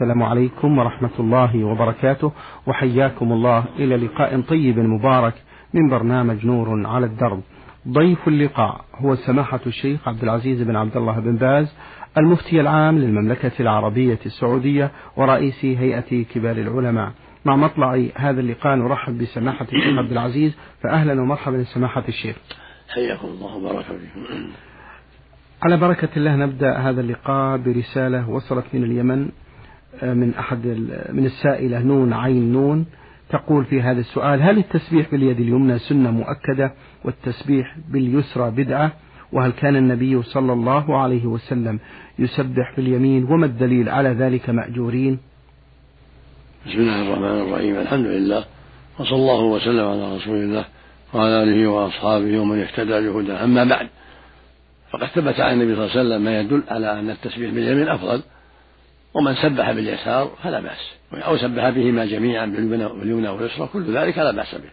السلام عليكم ورحمة الله وبركاته وحياكم الله إلى لقاء طيب مبارك من برنامج نور على الدرب. ضيف اللقاء هو سماحة الشيخ عبد العزيز بن عبد الله بن باز المفتي العام للمملكة العربية السعودية ورئيس هيئة كبار العلماء. مع مطلع هذا اللقاء نرحب بسماحة الشيخ عبد العزيز فأهلا ومرحبا سماحة الشيخ. حياكم الله وبارك فيكم. على بركة الله نبدأ هذا اللقاء برسالة وصلت من اليمن. من أحد من السائلة نون عين نون تقول في هذا السؤال هل التسبيح باليد اليمنى سنة مؤكدة والتسبيح باليسرى بدعة؟ وهل كان النبي صلى الله عليه وسلم يسبح باليمين وما الدليل على ذلك مأجورين؟ بسم الله الرحمن الرحيم الحمد لله وصلى الله وسلم على رسول الله وعلى آله وأصحابه ومن اهتدى بهداه. أما بعد فقد ثبت عن النبي صلى الله عليه وسلم ما يدل على أن التسبيح باليمين أفضل ومن سبح باليسار فلا بأس. أو سبح بهما جميعا باليمنى واليسرى كل ذلك لا بأس به.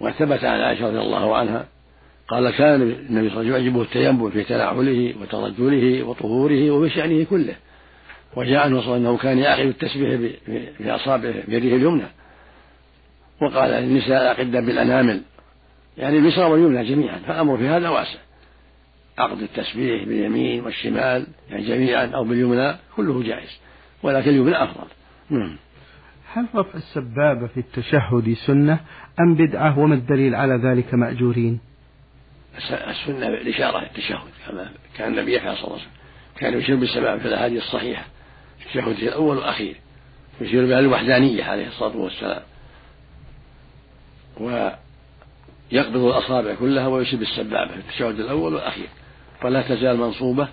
وثبت عن عائشة رضي الله عنها قال كان النبي صلى الله عليه وسلم يعجبه التيمم في تنعله وترجله وطهوره وفي شأنه كله. وجاء عنه أنه كان يعقد التسبيح بأصابعه بيده اليمنى. وقال للنساء أقدن بالأنامل. يعني اليسرى واليمنى جميعا فالأمر في هذا واسع. عقد التسبيح باليمين والشمال يعني جميعا أو باليمنى كله جائز ولكن اليمنى أفضل. نعم. هل رفع السبابة في التشهد سنة أم بدعة وما الدليل على ذلك مأجورين؟ السنة الإشارة التشهد كما كان النبي صلى الله عليه وسلم كان يشير بالسبابة في الأحاديث الصحيحة في التشهد الأول والأخير يشير بها الوحدانية عليه الصلاة والسلام. ويقبض الأصابع كلها ويشير بالسبابة في التشهد الأول والأخير. فلا تزال منصوبة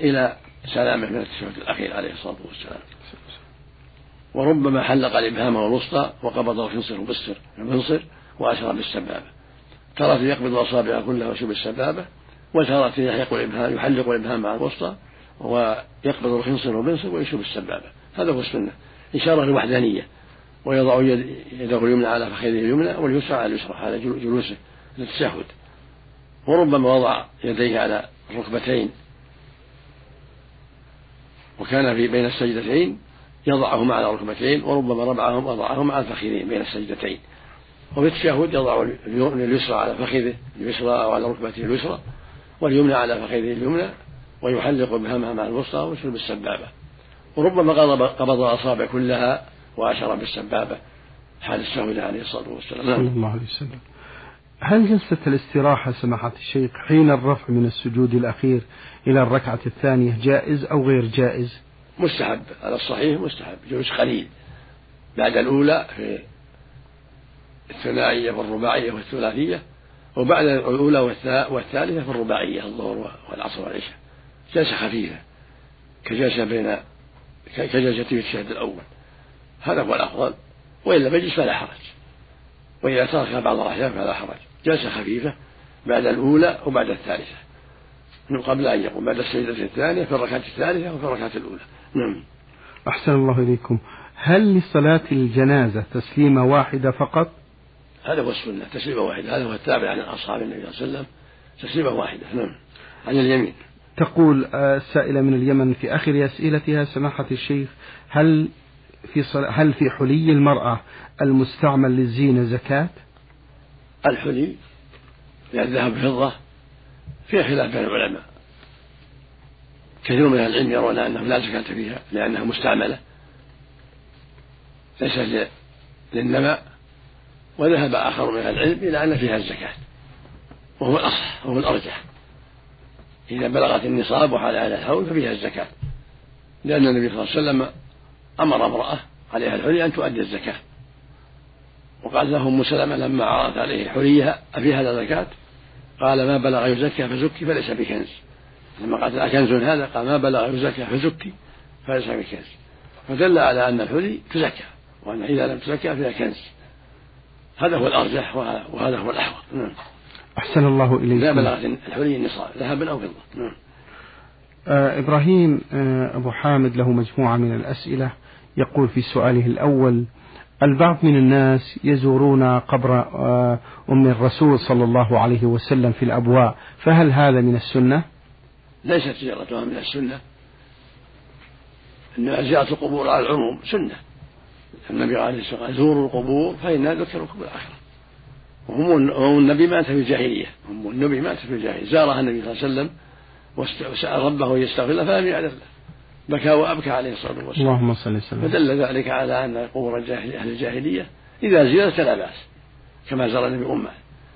إلى سلامه من التشهد الأخير عليه الصلاة والسلام. وربما حلق الإبهام والوسطى وقبض الخنصر بالسر البنصر وأشار بالسبابة. تارة يقبض أصابعه كلها ويشير بالسبابة وتارة يحلق الإبهام يحلق الإبهام مع الوسطى ويقبض الخنصر والبنصر ويشير بالسبابة هذا هو السنة. إشارة للوحدانية ويضع يده اليمنى على فخذه اليمنى واليسرى على اليسرى على جلوسه للتشهد. وربما وضع يديه على الركبتين وكان في بين السجدتين يضعهما على الركبتين وربما ربعهم وضعهما على الفخذين بين السجدتين. وفي التشهد يضع اليسرى على فخذه اليسرى أو على ركبته اليسرى واليمنى على فخذه اليمنى ويحلق بهمها مع الوسطى ويشرب بالسبابة. وربما قبض الأصابع كلها وأشار بالسبابة. حال السهول عليه الصلاة والسلام. صلى الله عليه وسلم. هل جلسة الاستراحة سماحة الشيخ حين الرفع من السجود الأخير إلى الركعة الثانية جائز أو غير جائز؟ مستحب على الصحيح مستحب جلوس قليل. بعد الأولى في الثنائية والرباعية والثلاثية وبعد الأولى والثالثة في الرباعية الظهر والعصر والعشاء. جلسة خفيفة كجلسة بين كجلسة في الشهد الأول. هذا هو الأفضل وإلا مجلس فلا حرج. وإذا ترك بعض الأحيان فلا حرج. جلسة خفيفة بعد الأولى وبعد الثالثة. من قبل أن يقوم بعد السجدة الثانية في الركعة الثالثة وفي الركعة الأولى. نعم. أحسن الله إليكم. هل لصلاة الجنازة تسليمة واحدة فقط؟ هذا هو السنة تسليمة واحدة. هذا هو التابع عن أصحاب النبي صلى الله عليه وسلم. تسليمة واحدة. نعم. عن اليمين. تقول السائلة من اليمن في آخر أسئلتها سماحة الشيخ هل في هل في حلي المرأة المستعمل للزينة زكاة؟ الحلي من الذهب والفضة فيها خلاف بين العلماء. كثير من العلم يرون أنه لا زكاة فيها لأنها مستعملة ليست للنماء وذهب آخر من العلم إلى أن فيها الزكاة وهو الأصح وهو الأرجح. إذا بلغت النصاب وحال على الحول ففيها الزكاة لأن النبي صلى الله عليه وسلم أمر امرأة عليها الحلي أن تؤدي الزكاة. وقال له أم سلمة لما عرضت عليه حليها أفي هذا زكاة؟ قال ما بلغ يزكى فزكي فليس بكنز. لما قالت أكنز هذا؟ قال ما بلغ يزكى فزكي فليس بكنز. فدل على أن الحلي تزكى وأن إذا لم تزكى فيها كنز. هذا هو الأرجح وهذا هو الأحوط. نعم. أحسن الله إليك إذا بلغت الحلي النصاب ذهبا أو فضة. نعم. آه إبراهيم آه أبو حامد له مجموعة من الأسئلة. يقول في سؤاله الأول البعض من الناس يزورون قبر آه أم الرسول صلى الله عليه وسلم في الأبواء. فهل هذا من السنة؟ ليست زيارتها من السنة. أن زيارة القبور على العموم سنة. النبي عليه الصلاة والسلام زوروا القبور فإنها ذكركم بالآخرة وهم النبي مات في الجاهلية. هم النبي مات في الجاهلية. زارها النبي صلى الله عليه وسلم وسأل ربه أن يستغفر له فلم يعلم له. بكى وأبكى عليه الصلاة والسلام. اللهم صل وسلم. فدل ذلك على أن قبور الجاهلية أهل الجاهلية إذا زيرت لا بأس كما زار النبي أمة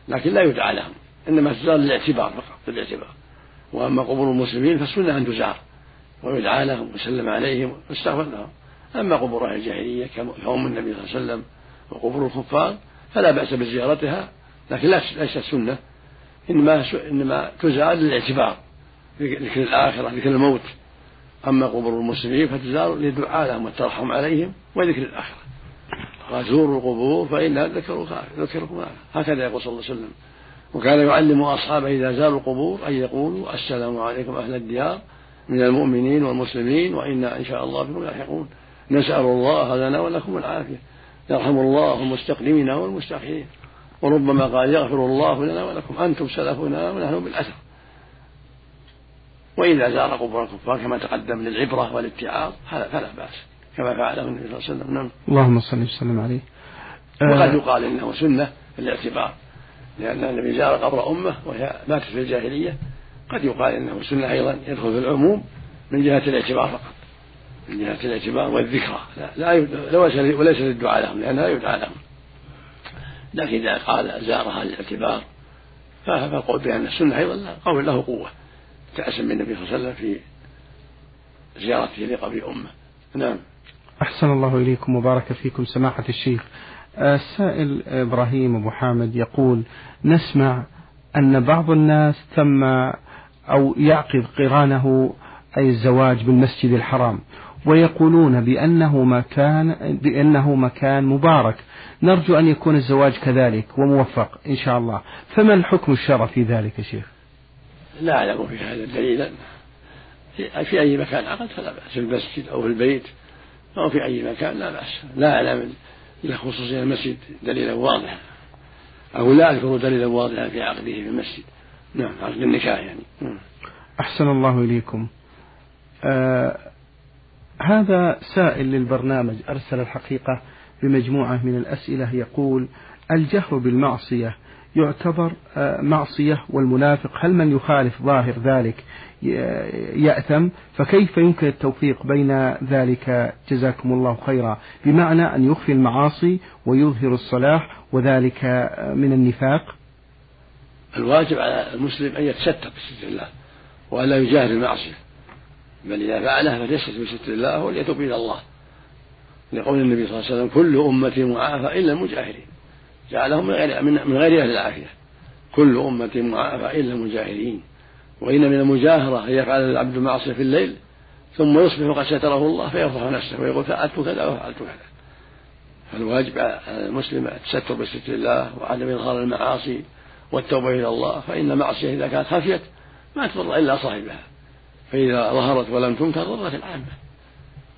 لكن لا يدعى لهم إنما تزار للاعتبار فقط للاعتبار. وأما قبور المسلمين فالسنة أن تزار ويدعى لهم ويسلم عليهم ويستغفر لهم. أما قبور أهل الجاهلية كأم النبي صلى الله عليه وسلم وقبور الكفار فلا بأس بزيارتها لكن ليست سنة إنما إنما تزار للاعتبار ذكر الآخرة ذكر الموت. أما قبور المسلمين فتزار للدعاء لهم والترحم عليهم وذكر الآخرة. وزوروا القبور فإنها ذكركم هكذا يقول صلى الله عليه وسلم. وكان يعلم أصحابه إذا زاروا القبور أن يقولوا السلام عليكم أهل الديار من المؤمنين والمسلمين وإنا إن شاء الله بكم لاحقون. نسأل الله لنا ولكم العافية. يرحم الله المستقدمين والمستأخرين وربما قال يغفر الله لنا ولكم. أنتم سلفنا ونحن بالأثر وإذا زار قبور الكفار كما تقدم للعبرة والاتعاظ فلا بأس كما فعله النبي صلى الله عليه وسلم. نعم. اللهم صل وسلم عليه. وقد يقال إنه سنة في الاعتبار لأن النبي زار قبر أمة وهي ماتت في الجاهلية. قد يقال إنه سنة أيضا يدخل في العموم من جهة الاعتبار فقط من جهة الاعتبار والذكرى. لا, لا وليس للدعاء لهم لأنها لا يدعى لهم. لكن إذا قال زارها للاعتبار فالقول بأن السنة أيضا قول له قوة. تأسم النبي صلى الله عليه وسلم في زيارته لقبر أمة. نعم. أحسن الله إليكم وبارك فيكم سماحة الشيخ. السائل إبراهيم أبو حامد يقول نسمع أن بعض الناس تم أو يعقد قرانه أي الزواج بالمسجد الحرام ويقولون بأنه مكان بأنه مكان مبارك. نرجو أن يكون الزواج كذلك وموفق إن شاء الله. فما الحكم الشرعي في ذلك يا شيخ؟ لا أعلم في هذا دليلا. في أي مكان عقد فلا بأس. في المسجد أو في البيت أو في أي مكان لا بأس. لا أعلم إلى خصوصية المسجد دليلا واضحا. أو لا أذكر دليلا واضحا في عقده في المسجد. نعم عقد النكاح يعني. نعم. أحسن الله إليكم. آه هذا سائل للبرنامج أرسل الحقيقة بمجموعة من الأسئلة. يقول الجهر بالمعصية يعتبر آه، معصية والمنافق. هل من يخالف ظاهر ذلك يأثم؟ فكيف يمكن التوفيق بين ذلك؟ جزاكم الله خيرا. بمعنى أن يخفي المعاصي ويظهر الصلاح وذلك من النفاق؟ الواجب على المسلم أن يتستر بستر الله وألا يجاهر المعصية. بل إذا فعلها فليستر بستر الله وليتوب إلى الله. لقول النبي صلى الله عليه وسلم كل أمتي معافى إلا المجاهرين جعلهم من غير من غير أهل العافية. كل أمتي معافى إلا المجاهرين وإن من المجاهرة أن يفعل العبد المعصية في الليل ثم يصبح قد ستره الله فيفضح نفسه ويقول فعلت كذا وفعلت كذا. فالواجب على المسلم التستر بستر الله وعدم إظهار المعاصي والتوبة إلى الله فإن المعصية إذا كانت خفيت ما تضر إلا صاحبها. فإذا ظهرت ولم تنكر ضرت العامة.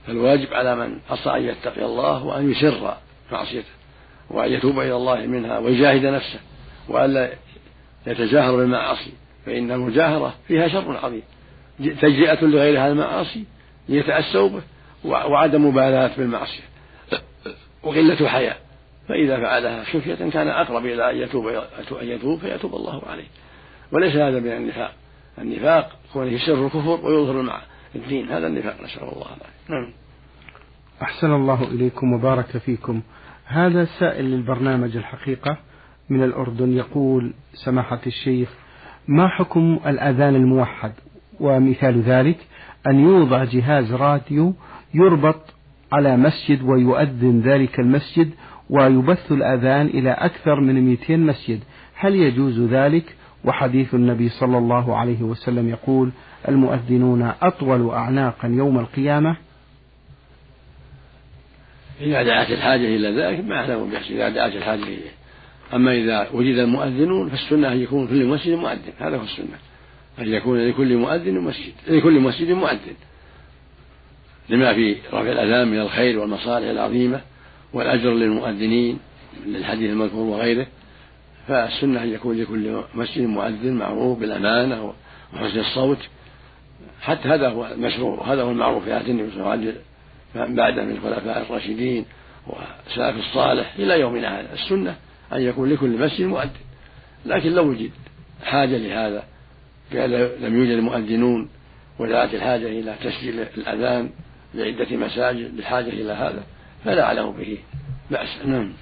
فالواجب على من أصى أن يتقي الله وأن يسر معصيته. وأن يتوب إلى الله منها ويجاهد نفسه وألا يتجاهر بالمعاصي فإن المجاهرة فيها شر عظيم. تجزئة لغير هذا المعاصي ليتأسوا به وعدم مبالاة بالمعصية وقلة حياء. فإذا فعلها خفية كان أقرب إلى أن يتوب أن يتوب فيتوب الله عليه. وليس هذا من النفاق. النفاق كونه سر الكفر ويظهر مع الدين هذا النفاق نسأل الله العافية. نعم. أحسن الله إليكم وبارك فيكم. هذا سائل للبرنامج الحقيقة من الأردن يقول سماحة الشيخ ما حكم الأذان الموحد؟ ومثال ذلك أن يوضع جهاز راديو يربط على مسجد ويؤذن ذلك المسجد ويبث الأذان إلى أكثر من 200 مسجد. هل يجوز ذلك؟ وحديث النبي صلى الله عليه وسلم يقول المؤذنون أطول أعناقا يوم القيامة. إذا دعت الحاجة إلى ذلك ما أعلم بحث إذا دعت الحاجة إليه. أما إذا وجد المؤذنون فالسنة أن يكون كل مسجد مؤذن. هذا هو السنة. أن يكون لكل مؤذن مسجد لكل مسجد مؤذن. لما في رفع الأذان من الخير والمصالح العظيمة والأجر للمؤذنين للحديث المذكور وغيره فالسنة أن يكون لكل مسجد مؤذن معروف بالأمانة وحسن الصوت. حتى هذا هو المشروع وهذا هو المعروف في عهد النبي صلى الله عليه وسلم. بعده من الخلفاء الراشدين وسلف الصالح إلى يومنا هذا. السنة أن يكون لكل مسجد مؤذن لكن لو وجد حاجة لهذا لم يوجد مؤذنون ودعت الحاجة إلى تسجيل الأذان لعدة مساجد بالحاجة إلى هذا فلا أعلم به. بأس. نعم.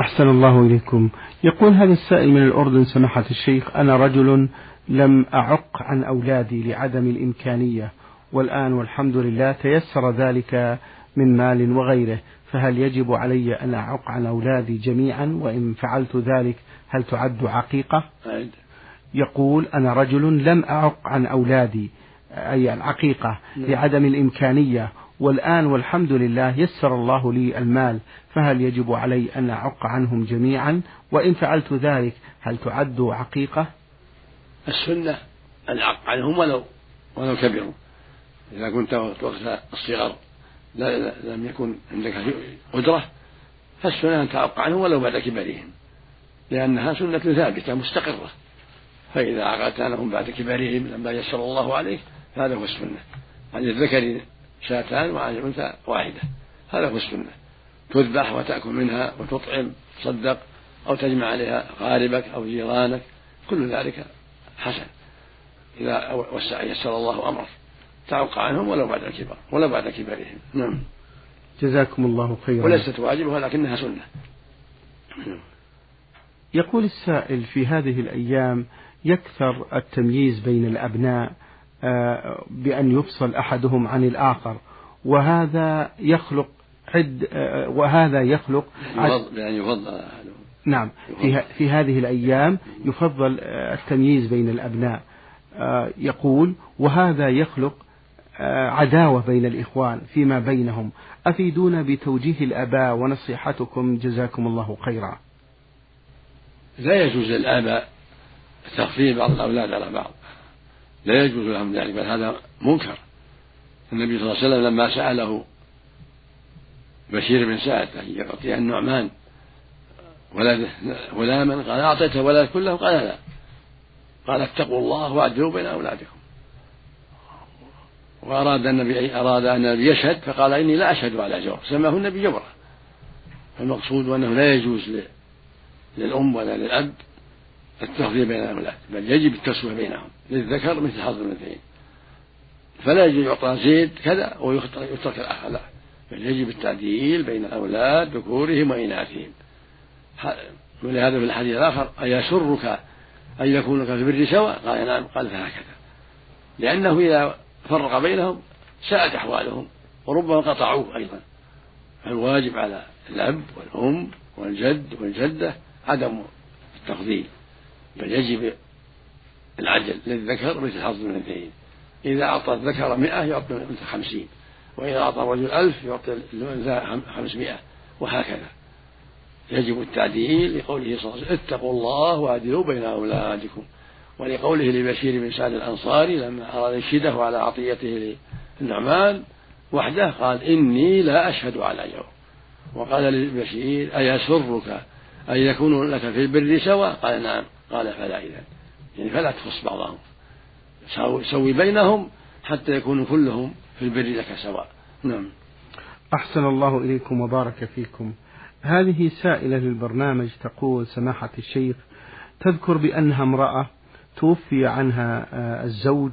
أحسن الله إليكم. يقول هذا السائل من الأردن سماحة الشيخ أنا رجل لم أعق عن أولادي لعدم الإمكانية. والآن والحمد لله تيسر ذلك من مال وغيره فهل يجب علي أن أعق عن أولادي جميعا؟ وإن فعلت ذلك هل تعد عقيقة؟ يقول أنا رجل لم أعق عن أولادي أي العقيقة نعم. لعدم الإمكانية. والآن والحمد لله يسر الله لي المال فهل يجب علي أن أعق عنهم جميعا؟ وإن فعلت ذلك هل تعد عقيقة؟ السنة العق عنهم ولو ولو كبروا. إذا كنت وقت الصغر لا لم يكن عندك قدرة فالسنة أن تعق عنهم ولو بعد كبرهم لأنها سنة ثابتة مستقرة. فإذا عقدت عنهم بعد كبرهم لما يسر الله عليك فهذا هو السنة. عن الذكر شاتان وعن الأنثى واحدة هذا هو السنة. تذبح وتأكل منها وتطعم تصدق أو تجمع عليها قاربك أو جيرانك كل ذلك حسن. إذا وسع يسر الله أمرك. تعوق عنهم ولو بعد الكبر ولو بعد كبرهم نعم. جزاكم الله خيرا. وليست واجبة ولكنها سنة. يقول السائل في هذه الأيام يكثر التمييز بين الأبناء آه، بأن يفصل أحدهم عن الآخر وهذا يخلق عد آه، وهذا يخلق بأن يفضل نعم. في, في هذه الأيام يفضل آه، التمييز بين الأبناء. يقول وهذا يخلق عداوة بين الإخوان فيما بينهم. أفيدونا بتوجيه الآباء ونصيحتكم. جزاكم الله خيرا. لا يجوز للآباء تخفيف بعض الأولاد على بعض. لا يجوز لهم ذلك بل هذا منكر. النبي صلى الله عليه وسلم لما سأله بشير بن سعد أن يعطي النعمان ولده غلاما قال أعطيته ولد كله قال لا. قال اتقوا الله واعدلوا بين أولادكم. وأراد النبي أراد أن النبي يشهد فقال إني لا أشهد على جور سماه النبي جورا فالمقصود أنه لا يجوز للأم ولا للأب التفضيل بين الأولاد بل يجب التسوية بينهم للذكر مثل حظ الأنثيين. فلا يجب يعطى زيد كذا ويترك الآخر لا. بل يجب التعديل بين الأولاد ذكورهم وإناثهم. ولهذا في الحديث الآخر أيسرك أن يكونك في البر سواء؟ قال نعم قال فهكذا. لأنه إذا فرق بينهم ساءت أحوالهم وربما قطعوه أيضا. فالواجب على الأب والأم والجد والجدة عدم التفضيل بل يجب العجل للذكر مثل حظ الأنثيين. إذا أعطى الذكر مئة يعطي الأنثى خمسين وإذا أعطى الرجل ألف يعطي الأنثى خمسمائة وهكذا. يجب التعديل لقوله صلى الله عليه وسلم اتقوا الله وأعدلوا بين أولادكم. ولقوله لبشير بن سعد الأنصاري لما أراد يشهده على عطيته للنعمان وحده قال إني لا أشهد على يوم. وقال للبشير أيسرك أن يكون لك في البر سواء؟ قال نعم. قال فلا إذا يعني فلا تخص بعضهم. سوي بينهم حتى يكونوا كلهم في البر لك سواء. نعم. أحسن الله إليكم وبارك فيكم. هذه سائلة للبرنامج تقول سماحة الشيخ تذكر بأنها امرأة توفي عنها آه، الزوج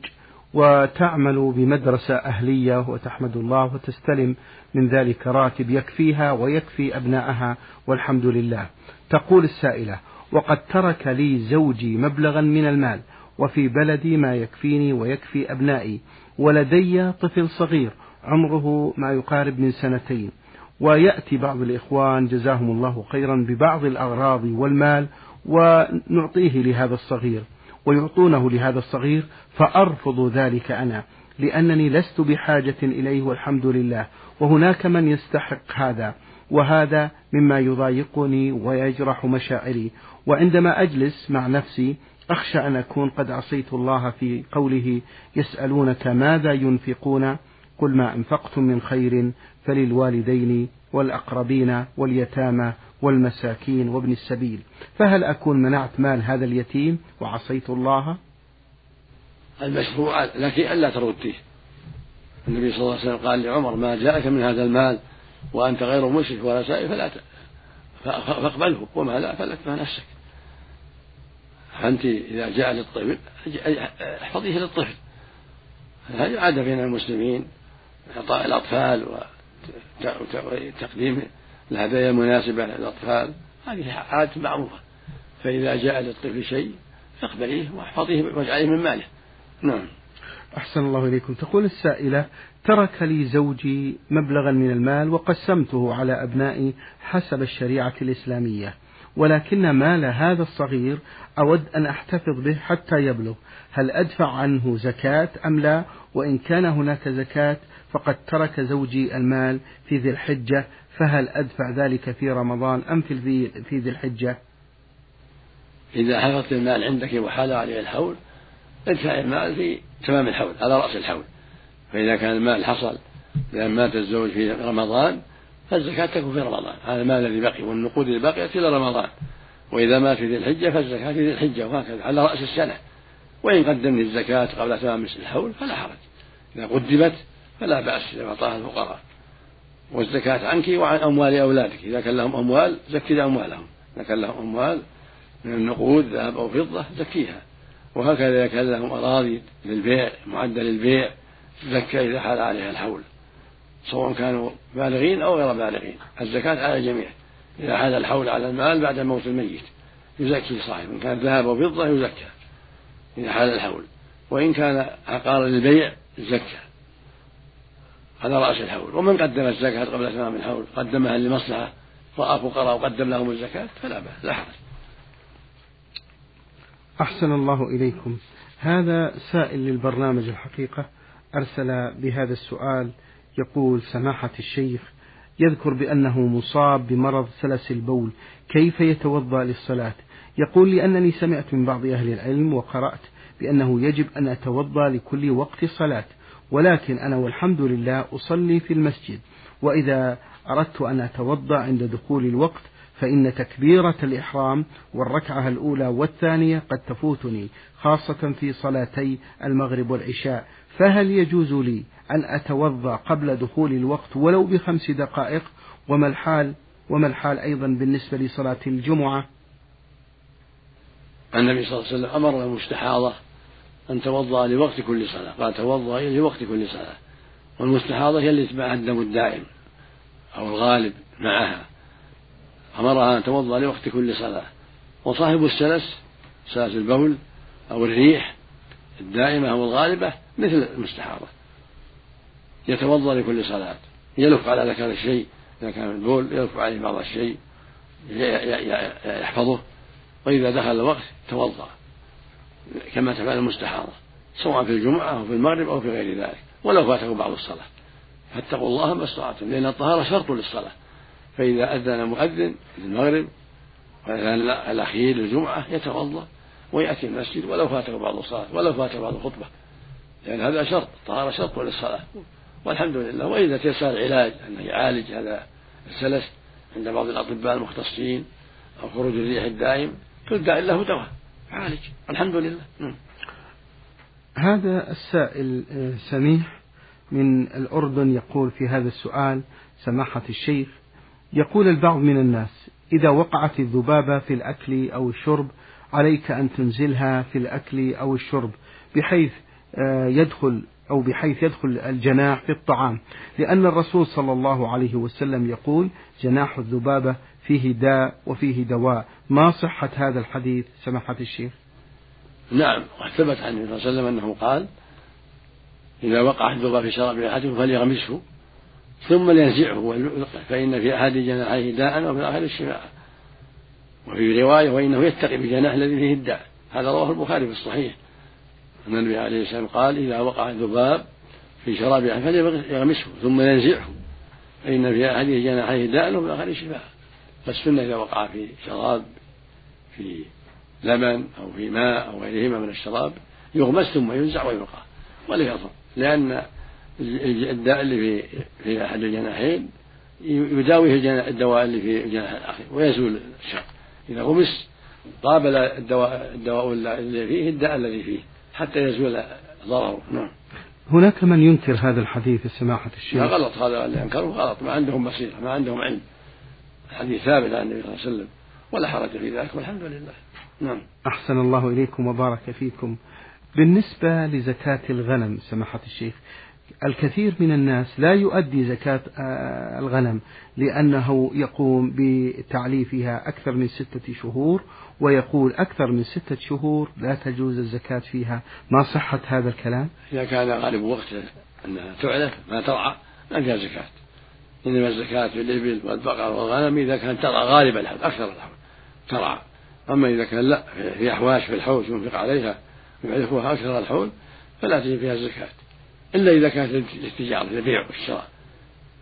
وتعمل بمدرسة أهلية وتحمد الله وتستلم من ذلك راتب يكفيها ويكفي أبنائها والحمد لله. تقول السائلة وقد ترك لي زوجي مبلغا من المال وفي بلدي ما يكفيني ويكفي أبنائي ولدي طفل صغير عمره ما يقارب من سنتين ويأتي بعض الإخوان جزاهم الله خيرا ببعض الأغراض والمال ونعطيه لهذا الصغير ويعطونه لهذا الصغير فأرفض ذلك أنا لأنني لست بحاجة إليه والحمد لله وهناك من يستحق هذا وهذا مما يضايقني ويجرح مشاعري. وعندما أجلس مع نفسي أخشى أن أكون قد عصيت الله في قوله يسألونك ماذا ينفقون؟ قل ما أنفقتم من خير فللوالدين والأقربين واليتامى والمساكين وابن السبيل. فهل أكون منعت مال هذا اليتيم وعصيت الله؟ المشروع لك ألا ترديه النبي صلى الله عليه وسلم قال لعمر ما جاءك من هذا المال وأنت غير مشرك ولا سائل فلا فاقبله. وما لا فلا تدفع نفسك. فأنت إذا جاء للطفل احفظيه للطفل. هذه عادة بين المسلمين إعطاء الأطفال وتقديم الهدايا المناسبة للأطفال. هذه عادة معروفة. فإذا جاء للطفل شيء فاقبليه واحفظيه واجعليه من ماله. نعم. أحسن الله إليكم. تقول السائلة ترك لي زوجي مبلغا من المال وقسمته على أبنائي حسب الشريعة الإسلامية ولكن مال هذا الصغير أود أن أحتفظ به حتى يبلغ. هل أدفع عنه زكاة أم لا؟ وإن كان هناك زكاة فقد ترك زوجي المال في ذي الحجة فهل أدفع ذلك في رمضان أم في في ذي الحجة؟ إذا حفظت المال عندك وحال عليه الحول ادفع المال في تمام الحول على رأس الحول. فإذا كان المال حصل لأن مات الزوج في رمضان فالزكاة تكون في رمضان. هذا المال الذي بقي والنقود اللي إلى رمضان. وإذا مات في ذي الحجة فالزكاة في ذي الحجة وهكذا على رأس السنة. وإن قدمت الزكاة قبل تمام الحول فلا حرج. إذا قدمت فلا بأس إذا أعطاها الفقراء. والزكاة عنك وعن أموال أولادك. إذا كان لهم أموال زكي أموالهم. إذا كان لهم أموال من النقود ذهب أو فضة زكيها. وهكذا إذا كان لهم أراضي للبيع معدة للبيع زكى إذا حال عليها الحول. سواء كانوا بالغين أو غير بالغين. الزكاة على الجميع. إذا حال الحول على المال بعد موت الميت. يزكي صاحب. إن كان ذهب وفضة يزكى. إذا حال الحول وإن كان عقارا للبيع زكى على رأس الحول ومن قدم الزكاة قبل تمام الحول قدمها لمصلحة رأى فقراء وقدم لهم الزكاة فلا بأس لا حرج. أحسن الله إليكم. هذا سائل للبرنامج الحقيقة أرسل بهذا السؤال يقول سماحة الشيخ يذكر بأنه مصاب بمرض سلس البول كيف يتوضأ للصلاة؟ يقول لأنني سمعت من بعض أهل العلم وقرأت بأنه يجب أن أتوضأ لكل وقت صلاة ولكن أنا والحمد لله أصلي في المسجد وإذا أردت أن أتوضأ عند دخول الوقت فإن تكبيرة الإحرام والركعة الأولى والثانية قد تفوتني خاصة في صلاتي المغرب والعشاء. فهل يجوز لي أن أتوضأ قبل دخول الوقت ولو بخمس دقائق؟ وما الحال؟ وما الحال أيضا بالنسبة لصلاة الجمعة؟ النبي صلى الله عليه وسلم أمر المستحاضة أن توضأ لوقت كل صلاة قال توضأ لوقت كل صلاة. والمستحاضة هي التي معها الدم الدائم أو الغالب معها. أمرها أن توضأ لوقت كل صلاة. وصاحب السلس سلس البول أو الريح الدائمة أو الغالبة مثل المستحاضة. يتوضأ لكل صلاة. يلف على ذكر الشيء إذا كان البول يلف عليه بعض الشيء يحفظه. وإذا دخل الوقت توضأ كما تفعل المستحاضة سواء في الجمعة أو في المغرب أو في غير ذلك ولو فاته بعض الصلاة. فاتقوا الله ما استطعتم لأن الطهارة شرط للصلاة. فإذا أذن مؤذن في المغرب والأذان الأخير للجمعة يتوضأ ويأتي المسجد ولو فاته بعض الصلاة ولو فاته بعض الخطبة. لأن هذا شرط الطهارة شرط للصلاة. والحمد لله. وإذا تيسر العلاج أنه يعالج هذا السلس عند بعض الأطباء المختصين أو خروج الريح الدائم داء له دواء. عالج. الحمد لله. نعم. هذا السائل آه، سميح من الأردن يقول في هذا السؤال سماحة الشيخ يقول البعض من الناس إذا وقعت الذبابة في الأكل أو الشرب عليك أن تنزلها في الأكل أو الشرب بحيث آه، يدخل أو بحيث يدخل الجناح في الطعام. لأن الرسول صلى الله عليه وسلم يقول جناح الذبابة فيه داء وفيه دواء. ما صحة هذا الحديث سماحة الشيخ؟ نعم ثبت عن النبي صلى الله عليه وسلم أنه قال إذا وقع الذباب في شراب أحدكم فليغمسه ثم لينزعه فإن في أحد جناحيه داء وفي الآخر الشفاء. وفي رواية وإنه يتقي بجناح الذي فيه الداء. هذا رواه البخاري في الصحيح. أن النبي عليه السلام قال إذا وقع الذباب في شراب أحد فليغمسه ثم ينزعه فإن في أحده جناحيه داء وفي الآخر شفاء فالسنة إذا وقع في شراب في لبن أو في ماء أو غيرهما من الشراب يغمس ثم ينزع ويلقى ولا يضر لأن الداء اللي في في أحد الجناحين يداويه الدواء اللي في الجناح الآخر ويزول الشر. إذا غمس قابل الدواء الدواء اللي فيه الداء الذي فيه حتى يزول ضرره. نعم. هناك من ينكر هذا الحديث سماحة الشيخ؟ لا غلط. هذا اللي ينكره غلط. ما عندهم بصيرة ما عندهم علم. الحديث ثابت عن النبي صلى الله عليه وسلم. ولا حرج في ذلك والحمد لله. نعم. أحسن الله إليكم وبارك فيكم. بالنسبة لزكاة الغنم سماحة الشيخ الكثير من الناس لا يؤدي زكاة آه، الغنم لأنه يقوم بتعليفها أكثر من ستة شهور ويقول أكثر من ستة شهور لا تجوز الزكاة فيها. ما صحة هذا الكلام؟ إذا كان غالب وقته أنها تعلف ما ترعى ما فيها زكاة. إنما الزكاة في الإبل والبقر والغنم إذا كانت ترعى غالب الحول أكثر الحول ترعى. أما إذا كان لا في أحواش في الحوش ينفق عليها يعرفها أكثر الحول فلا تجب فيها الزكاة. إلا إذا كانت للتجارة البيع والشراء.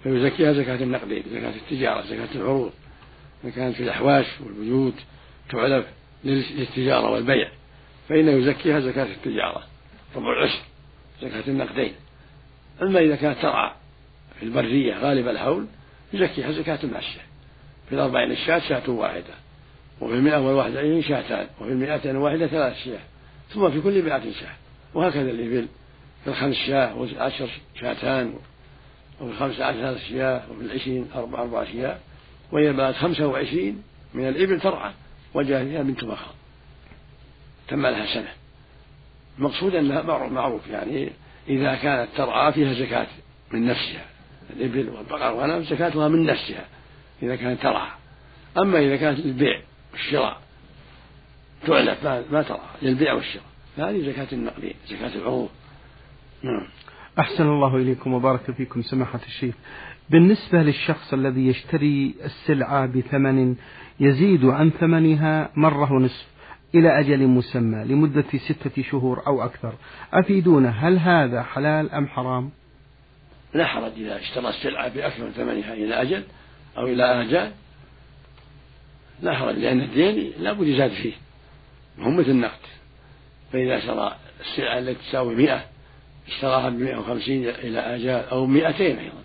فيزكيها زكاة النقدين زكاة التجارة زكاة العروض. إذا كانت في الأحواش والبيوت تعلف للتجارة والبيع فإنه يزكيها زكاة التجارة ربع العشر زكاة النقدين. أما إذا كانت ترعى في البرية غالب الحول يزكيها زكاة الماشية في الأربعين الشاة شاة واحدة وفي المئة والواحد والعشرين شاتان وفي المئتين الواحدة ثلاث شياه ثم في كل مئة شاة وهكذا الإبل في الخمس شاة والعشر شاتان وفي الخمس عشر ثلاث شياه وفي العشرين أربع أربع شياه وإذا بلغت خمسة وعشرين من الإبل ترعى وجاء فيها بنت مخاض تم لها سنة. المقصود أنها معروف يعني إذا كانت ترعى فيها زكاة من نفسها. الإبل والبقر والغنم زكاتها من نفسها إذا كانت ترعى. أما إذا كانت للبيع والشراء تعلف ما ترعى للبيع والشراء. فهذه زكاة النقدين زكاة العروض نعم. أحسن الله إليكم وبارك فيكم سماحة الشيخ. بالنسبة للشخص الذي يشتري السلعة بثمن يزيد عن ثمنها مرة ونصف إلى أجل مسمى لمدة ستة شهور أو أكثر أفيدونا هل هذا حلال أم حرام؟ لا حرج إذا اشترى السلعة بأكثر من ثمنها إلى أجل أو إلى آجال. لا حرج لأن الدين لابد يزاد فيه هم مثل النقد. فإذا شرى السلعة التي تساوي مئة اشتراها بمئة وخمسين إلى آجال أو مئتين أيضا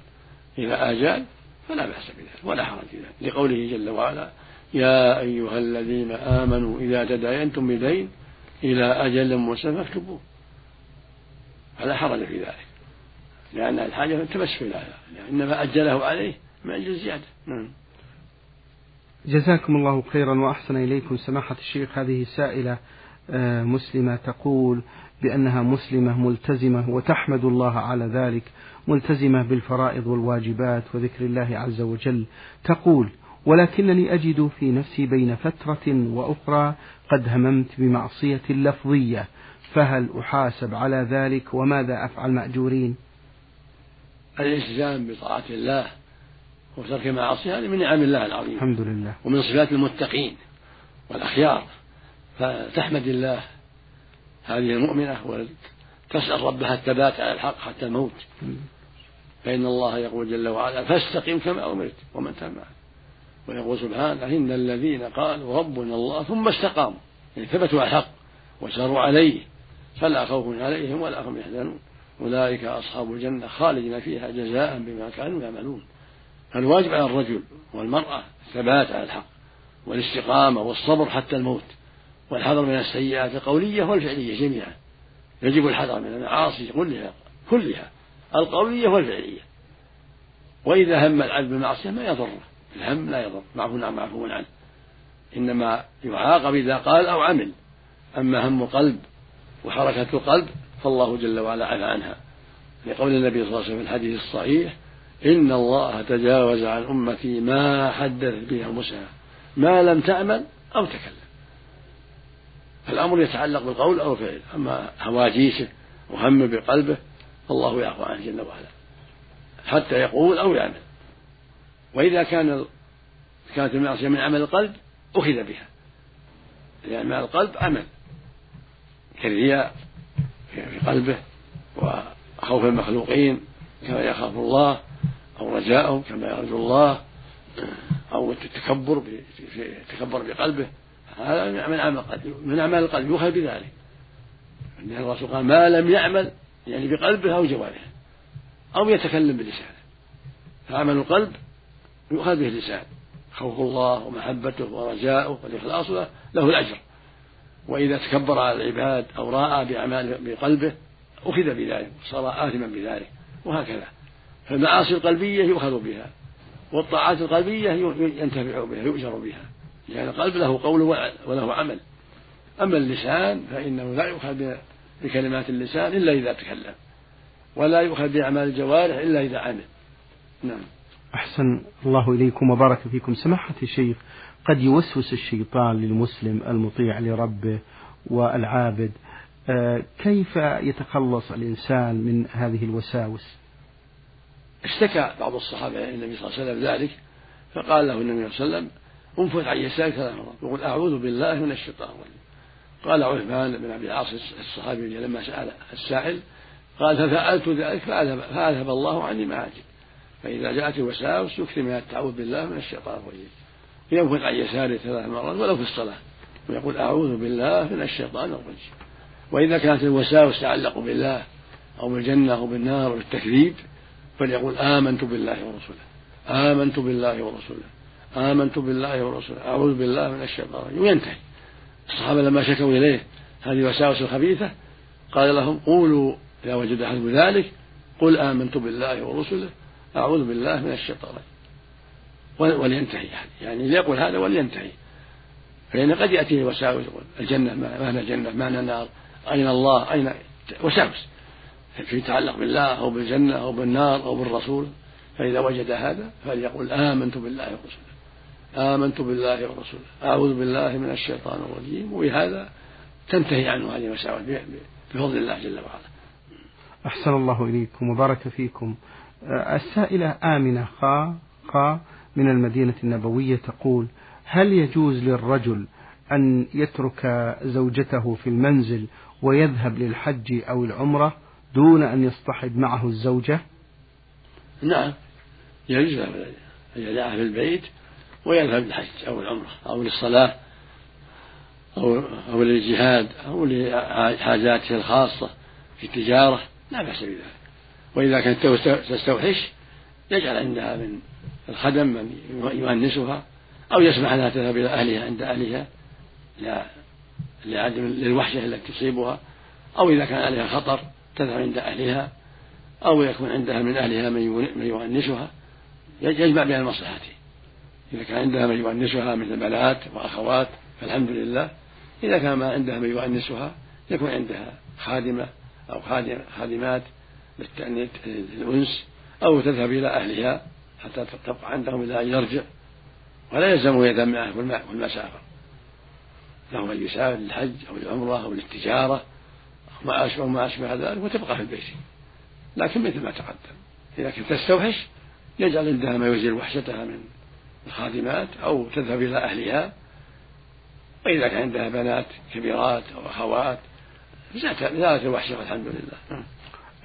إلى آجال فلا بأس بذلك ولا حرج ذلك لقوله جل وعلا يا أيها الذين آمنوا إذا تداينتم بدين إلى أجل مسمى فاكتبوه. فلا حرج في ذلك. لأن الحاجة تمس إلى هذا إنما أجله عليه من أجل الزيادة. نعم. جزاكم الله خيرا وأحسن إليكم. سماحة الشيخ هذه سائلة آه، مسلمة تقول بأنها مسلمة ملتزمة وتحمد الله على ذلك ملتزمة بالفرائض والواجبات وذكر الله عز وجل. تقول ولكنني أجد في نفسي بين فترة وأخرى قد هممت بمعصية لفظية فهل أحاسب على ذلك وماذا أفعل مأجورين؟ الالتزام بطاعة الله وترك المعاصي هذه من نعم الله العظيم. الحمد لله. ومن صفات المتقين والأخيار. فتحمد الله هذه المؤمنة وتسأل ربها الثبات على الحق حتى الموت. فإن الله يقول جل وعلا فاستقم كما أمرت ومن تاب ويقول سبحانه إن الذين قالوا ربنا الله ثم استقاموا. يعني ثبتوا على الحق وساروا عليه فلا خوف عليهم ولا هم يحزنون. أولئك أصحاب الجنة خالدين فيها جزاء بما كانوا يعملون. فالواجب على الرجل والمرأة الثبات على الحق والاستقامة والصبر حتى الموت والحذر من السيئات القولية والفعلية جميعا. يجب الحذر من المعاصي كلها كلها القولية والفعلية. وإذا هم العبد بالمعصية ما يضره. الهم لا يضر. معفو عن معفو عنه. إنما يعاقب إذا قال أو عمل. أما هم القلب وحركة القلب فالله جل وعلا عفى عنها. لقول النبي صلى الله عليه وسلم في الحديث الصحيح إن الله تجاوز عن أمتي ما حدث به أنفسها ما لم تعمل أو تكلم. فالأمر يتعلق بالقول أو الفعل أما هواجيسه وهم بقلبه فالله يعفو عنه جل وعلا. حتى يقول أو يعمل. وإذا كان كانت المعصية من عمل القلب أخذ بها. لأن مع القلب عمل. كالرياء في قلبه وخوف المخلوقين كما يخاف الله أو رجاءهم كما يرجو الله أو التكبر في التكبر بقلبه. هذا من عمل القلب. من أعمال القلب يؤخذ بذلك. أن الرسول قال ما لم يعمل يعني بقلبه أو جوارحه أو يتكلم بلسانه. فعمل القلب يؤخذ به اللسان. خوف الله ومحبته ورجاؤه والإخلاص له, له الأجر. وإذا تكبر على العباد أو رأى بأعمال بقلبه أخذ بذلك صار آثما بذلك وهكذا. فالمعاصي القلبية يؤخذ بها والطاعات القلبية ينتفع بها يؤجر بها. لأن القلب له قول وله عمل. أما اللسان فإنه لا يؤخذ بكلمات اللسان إلا إذا تكلم ولا يؤخذ بأعمال الجوارح إلا إذا عمل. نعم. أحسن الله إليكم وبارك فيكم. سماحة الشيخ قد يوسوس الشيطان للمسلم المطيع لربه والعابد. آه، كيف يتخلص الإنسان من هذه الوساوس؟ اشتكى بعض الصحابة إلى النبي صلى الله عليه وسلم ذلك فقال له النبي صلى الله عليه وسلم انفث عن يسارك ثلاث مرات يقول أعوذ بالله من الشيطان الرجيم. قال عثمان بن أبي العاص الصحابي لما سأل السائل قال ففعلت ذلك فأذهب الله عني أجد فإذا جاءت الوساوس يكثر من التعوذ بالله من الشيطان الرجيم. ينفث عن يساره ثلاث مرات ولو في الصلاة. ويقول أعوذ بالله من الشيطان الرجيم. وإذا كانت الوساوس تتعلق بالله أو بالجنة أو بالنار أو بالتكذيب فليقول آمنت بالله ورسوله آمنت بالله ورسوله آمنت بالله ورسوله أعوذ بالله من الشيطان الرجيم. وينتهي الصحابة لما شكوا إليه هذه الوساوس الخبيثة قال لهم قولوا إذا وجد أحد ذلك قل آمنت بالله ورسله. أعوذ بالله من الشيطان ولينتهي يعني. يعني ليقول هذا ولينتهي. فإن قد يأتيه وساوس الجنة ما هنا الجنة هنا النار أين الله؟ أين؟ وساوس. في يتعلق بالله أو بالجنة أو بالنار أو بالرسول. فإذا وجد هذا فليقول آمنت بالله ورسوله. آمنت بالله ورسوله. أعوذ بالله من الشيطان الرجيم. وبهذا تنتهي عنه هذه المساوئ بفضل الله جل وعلا. أحسن الله إليكم وبارك فيكم. السائلة آمنة خا خا من المدينة النبوية تقول هل يجوز للرجل أن يترك زوجته في المنزل ويذهب للحج أو العمرة دون أن يصطحب معه الزوجة؟ نعم يجوز أن يدعها في البيت ويذهب للحج أو العمرة أو للصلاة أو أو للجهاد أو لحاجاته الخاصة في التجارة لا بأس بذلك. وإذا كانت تستوحش يجعل عندها من الخدم من يؤنسها أو يسمح لها تذهب إلى أهلها عند أهلها لعدم للوحشة التي تصيبها أو إذا كان عليها خطر تذهب عند أهلها أو يكون عندها من أهلها من يؤنسها. يجمع بين المصلحتين إذا كان عندها من يؤنسها مثل بنات وأخوات فالحمد لله. إذا كان ما عندها من يؤنسها يكون عندها خادمة أو خادمات للأنس أو تذهب إلى أهلها. حتى تبقى عندهم إلى أن يرجع. ولا يلزم يذهب معه في المسافة له أن يسافر للحج أو للعمرة أو للتجارة ما أشبه ما أشبه ذلك وتبقى في البيت. لكن مثل ما تقدم إذا كنت تستوحش يجعل عندها ما يزيل وحشتها من الخادمات أو تذهب إلى أهلها. وإذا كان عندها بنات كبيرات أو أخوات زالت الوحشة والحمد لله.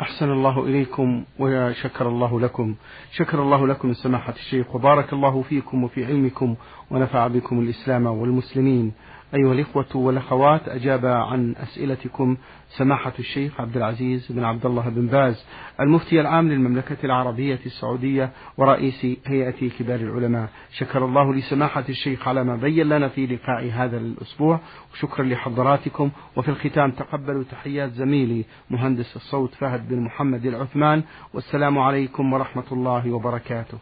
أحسن الله إليكم وشكر الله لكم. شكر الله لكم سماحة الشيخ وبارك الله فيكم وفي علمكم ونفع بكم الإسلام والمسلمين. أيها الإخوة والأخوات أجاب عن أسئلتكم سماحة الشيخ عبد العزيز بن عبد الله بن باز المفتي العام للمملكة العربية السعودية ورئيس هيئة كبار العلماء. شكر الله لسماحة الشيخ على ما بين لنا في لقاء هذا الأسبوع. وشكرا لحضراتكم. وفي الختام تقبلوا تحيات زميلي مهندس الصوت فهد بن محمد العثمان. والسلام عليكم ورحمة الله وبركاته.